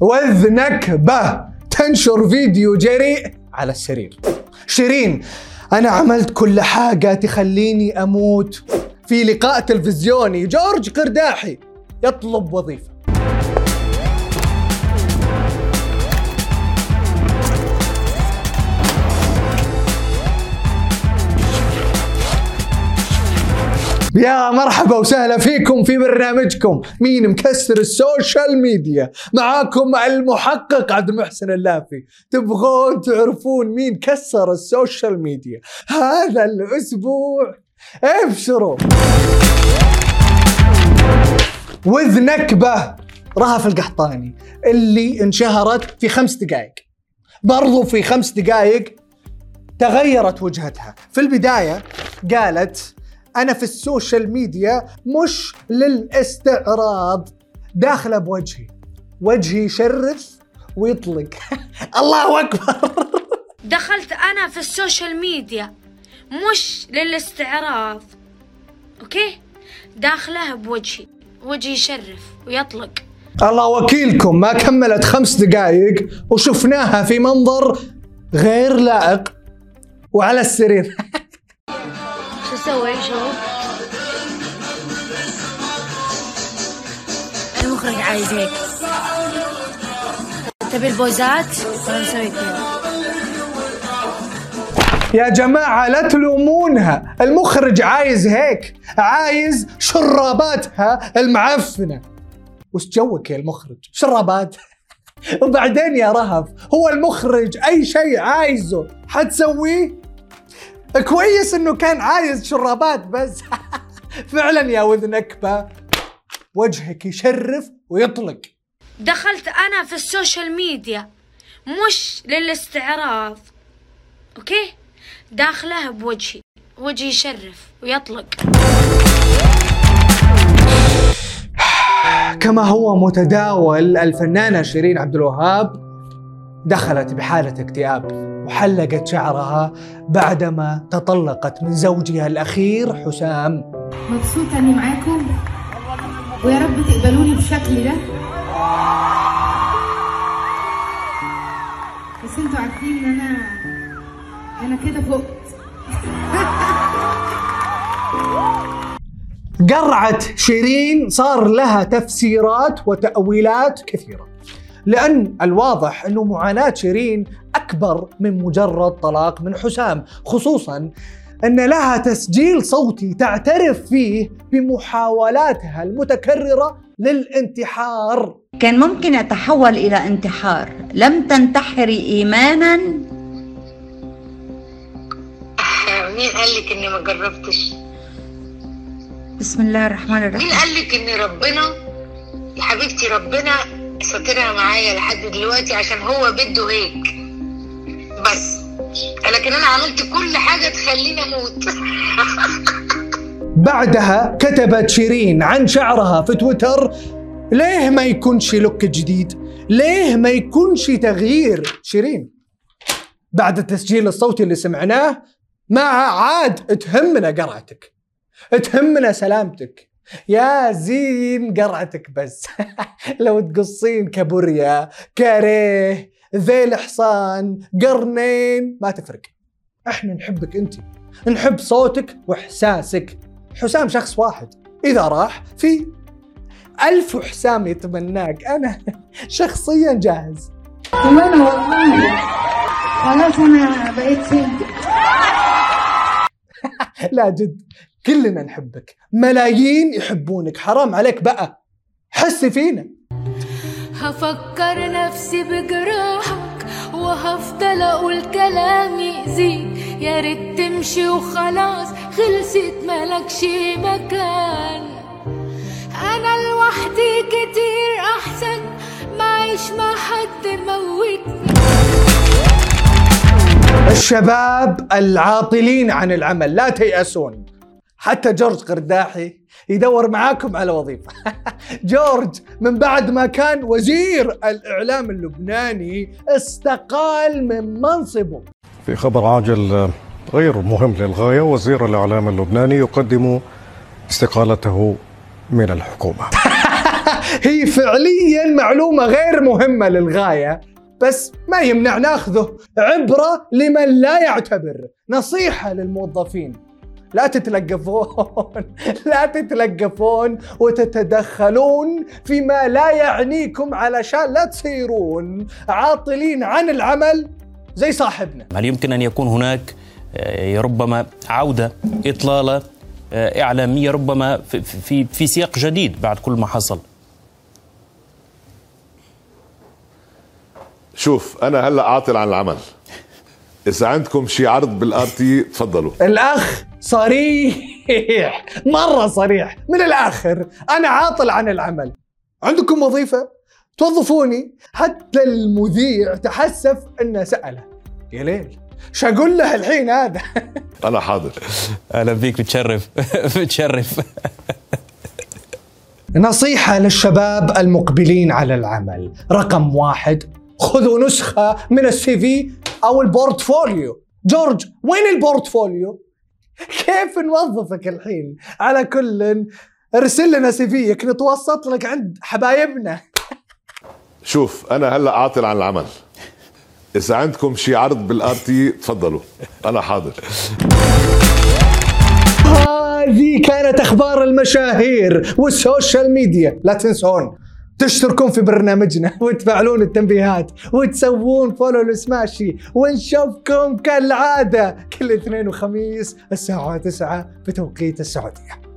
وذي نكبة تنشر فيديو جريء على السرير. شيرين أنا عملت كل حاجة تخليني أموت. في لقاء تلفزيوني جورج قرداحي يطلب وظيفة. يا مرحبا وسهلا فيكم في برنامجكم. مين مكسر السوشيال ميديا؟ معاكم المحقق عبد المحسن اللافي. تبغون تعرفون مين كسر السوشيال ميديا هذا الأسبوع؟ ابشروا. وذي نكبة رهف القحطاني اللي انشهرت في خمس دقائق. برضو في خمس دقائق تغيرت وجهتها. في البداية قالت أنا في السوشيال ميديا مش للاستعراض. داخلة بوجهي. وجهي يشرف ويطلق. الله أكبر. دخلت أنا في ال social media مش للاستعراض. okay؟ داخلها بوجهي. وجهي يشرف ويطلق. الله وكيلكم. ما كملت خمس دقائق وشفناها في منظر غير لائق. وعلى السرير. شو أسوي شو المخرج عايز هيك تبي البوزات؟ ولا نسوي كذا. يا جماعة لا تلومونها. المخرج عايز هيك. عايز شراباتها المعفنة. وش جوك يا المخرج؟ شرابات. وبعدين يا رهف هو المخرج أي شيء عايزه. حتسويه؟ كويس إنه كان عايز شرابات بس. فعلا يا وذ نكبة. وجهك يشرف ويطلق. دخلت أنا في ال social media. مش للاستعراض. okay؟ داخلها بوجهي. وجهي يشرف ويطلق. كما هو متداول الفنانة شيرين عبد الوهاب دخلت بحالة اكتئاب وحلقت شعرها بعدما تطلقت من زوجها الأخير حسام. مبسوطة إني معاكم. ويا رب تقبلوني بالشكل ده بس أنتوا عارفين إن أنا أنا كده فقت. قرعة شيرين صار لها تفسيرات وتأويلات كثيرة. لأن الواضح أنه معاناة شيرين أكبر من مجرد طلاق من حسام خصوصا أن لها تسجيل صوتي تعترف فيه بمحاولاتها المتكررة للانتحار. كان ممكن يتحول إلى انتحار. لم تنتحري إيمانا؟ مين قال لك إني ما جربتش؟ بسم الله الرحمن مين الرحيم قال لك ان ربنا؟ يا حبيبتي ربنا ساترها معايا لحد دلوقتي عشان هو بده هيك بس. لكن أنا عملت كل حاجة تخليني أموت. بعدها كتبت شيرين عن شعرها في تويتر ليه ما يكونش لوك جديد؟ ليه ما يكونش تغيير؟ شيرين. بعد التسجيل الصوتي اللي سمعناه ما عاد تهمنا قرعتك تهمنا سلامتك. يا زين قرعتك بس. لو تقصين كابوريا كاريه ذيل حصان قرنين ما تفرق. إحنا نحبك انت. نحب صوتك واحساسك. حسام شخص واحد. إذا راح في ألف حسام يتمناك. أنا شخصيا جاهز. وأنا والله خلاص أنا بقيت لا جد. كلنا نحبك. ملايين يحبونك. حرام عليك بقى. حسي فينا. هفكر نفسي بجراحك وهفضل أقول كلام يأذيك يا ريت تمشي وخلاص. خلصت ملكش مكان. أنا لوحدي كتير أحسن. ما اعيش مع حد موتني. الشباب العاطلين عن العمل. لا تيأسون. حتى جورج قرداحي يدور معاكم على وظيفة. جورج من بعد ما كان وزير الإعلام اللبناني استقال من منصبه. في خبر عاجل غير مهم للغاية وزير الإعلام اللبناني يقدم استقالته من الحكومة. هي فعليا معلومة غير مهمة للغاية بس ما يمنع ناخذه عبرة لمن لا يعتبر. نصيحة للموظفين. لا تتلقفون. لا تتلقفون وتتدخلون فيما لا يعنيكم علشان لا تصيرون عاطلين عن العمل زي صاحبنا. هل يمكن أن يكون هناك آه، ربما عودة إطلالة آه، إعلامية ربما في في في سياق جديد بعد كل ما حصل؟ شوف أنا هلأ عاطل عن العمل. إذا عندكم شي عرض بالآر تي تفضلوا. الأخ صريح. مرة صريح. من الآخر أنا عاطل عن العمل. عندكم وظيفة؟ توظفوني. حتى المذيع تحسف أنه سأله. يا ليل. شو أقول له الحين هذا؟ أنا حاضر. أهلا فيك بتشرف بتشرف نصيحة للشباب المقبلين على العمل. رقم واحد خذوا نسخة من ال CV أو ال portfolio. جورج وين ال portfolio؟ كيف نوظفك الحين؟ على كل ارسل لنا CV ك نتوسط لك عند حبايبنا. شوف أنا هلأ عاطل عن العمل. إذا عندكم شي عرض بال RT تفضلوا. أنا حاضر. هذه كانت أخبار المشاهير وال social media. لا تنسون تشتركون في برنامجنا وتفعلون التنبيهات وتسوون follow لسماشي ونشوفكم كالعادة كل اثنين وخميس الساعة 9 بتوقيت السعودية.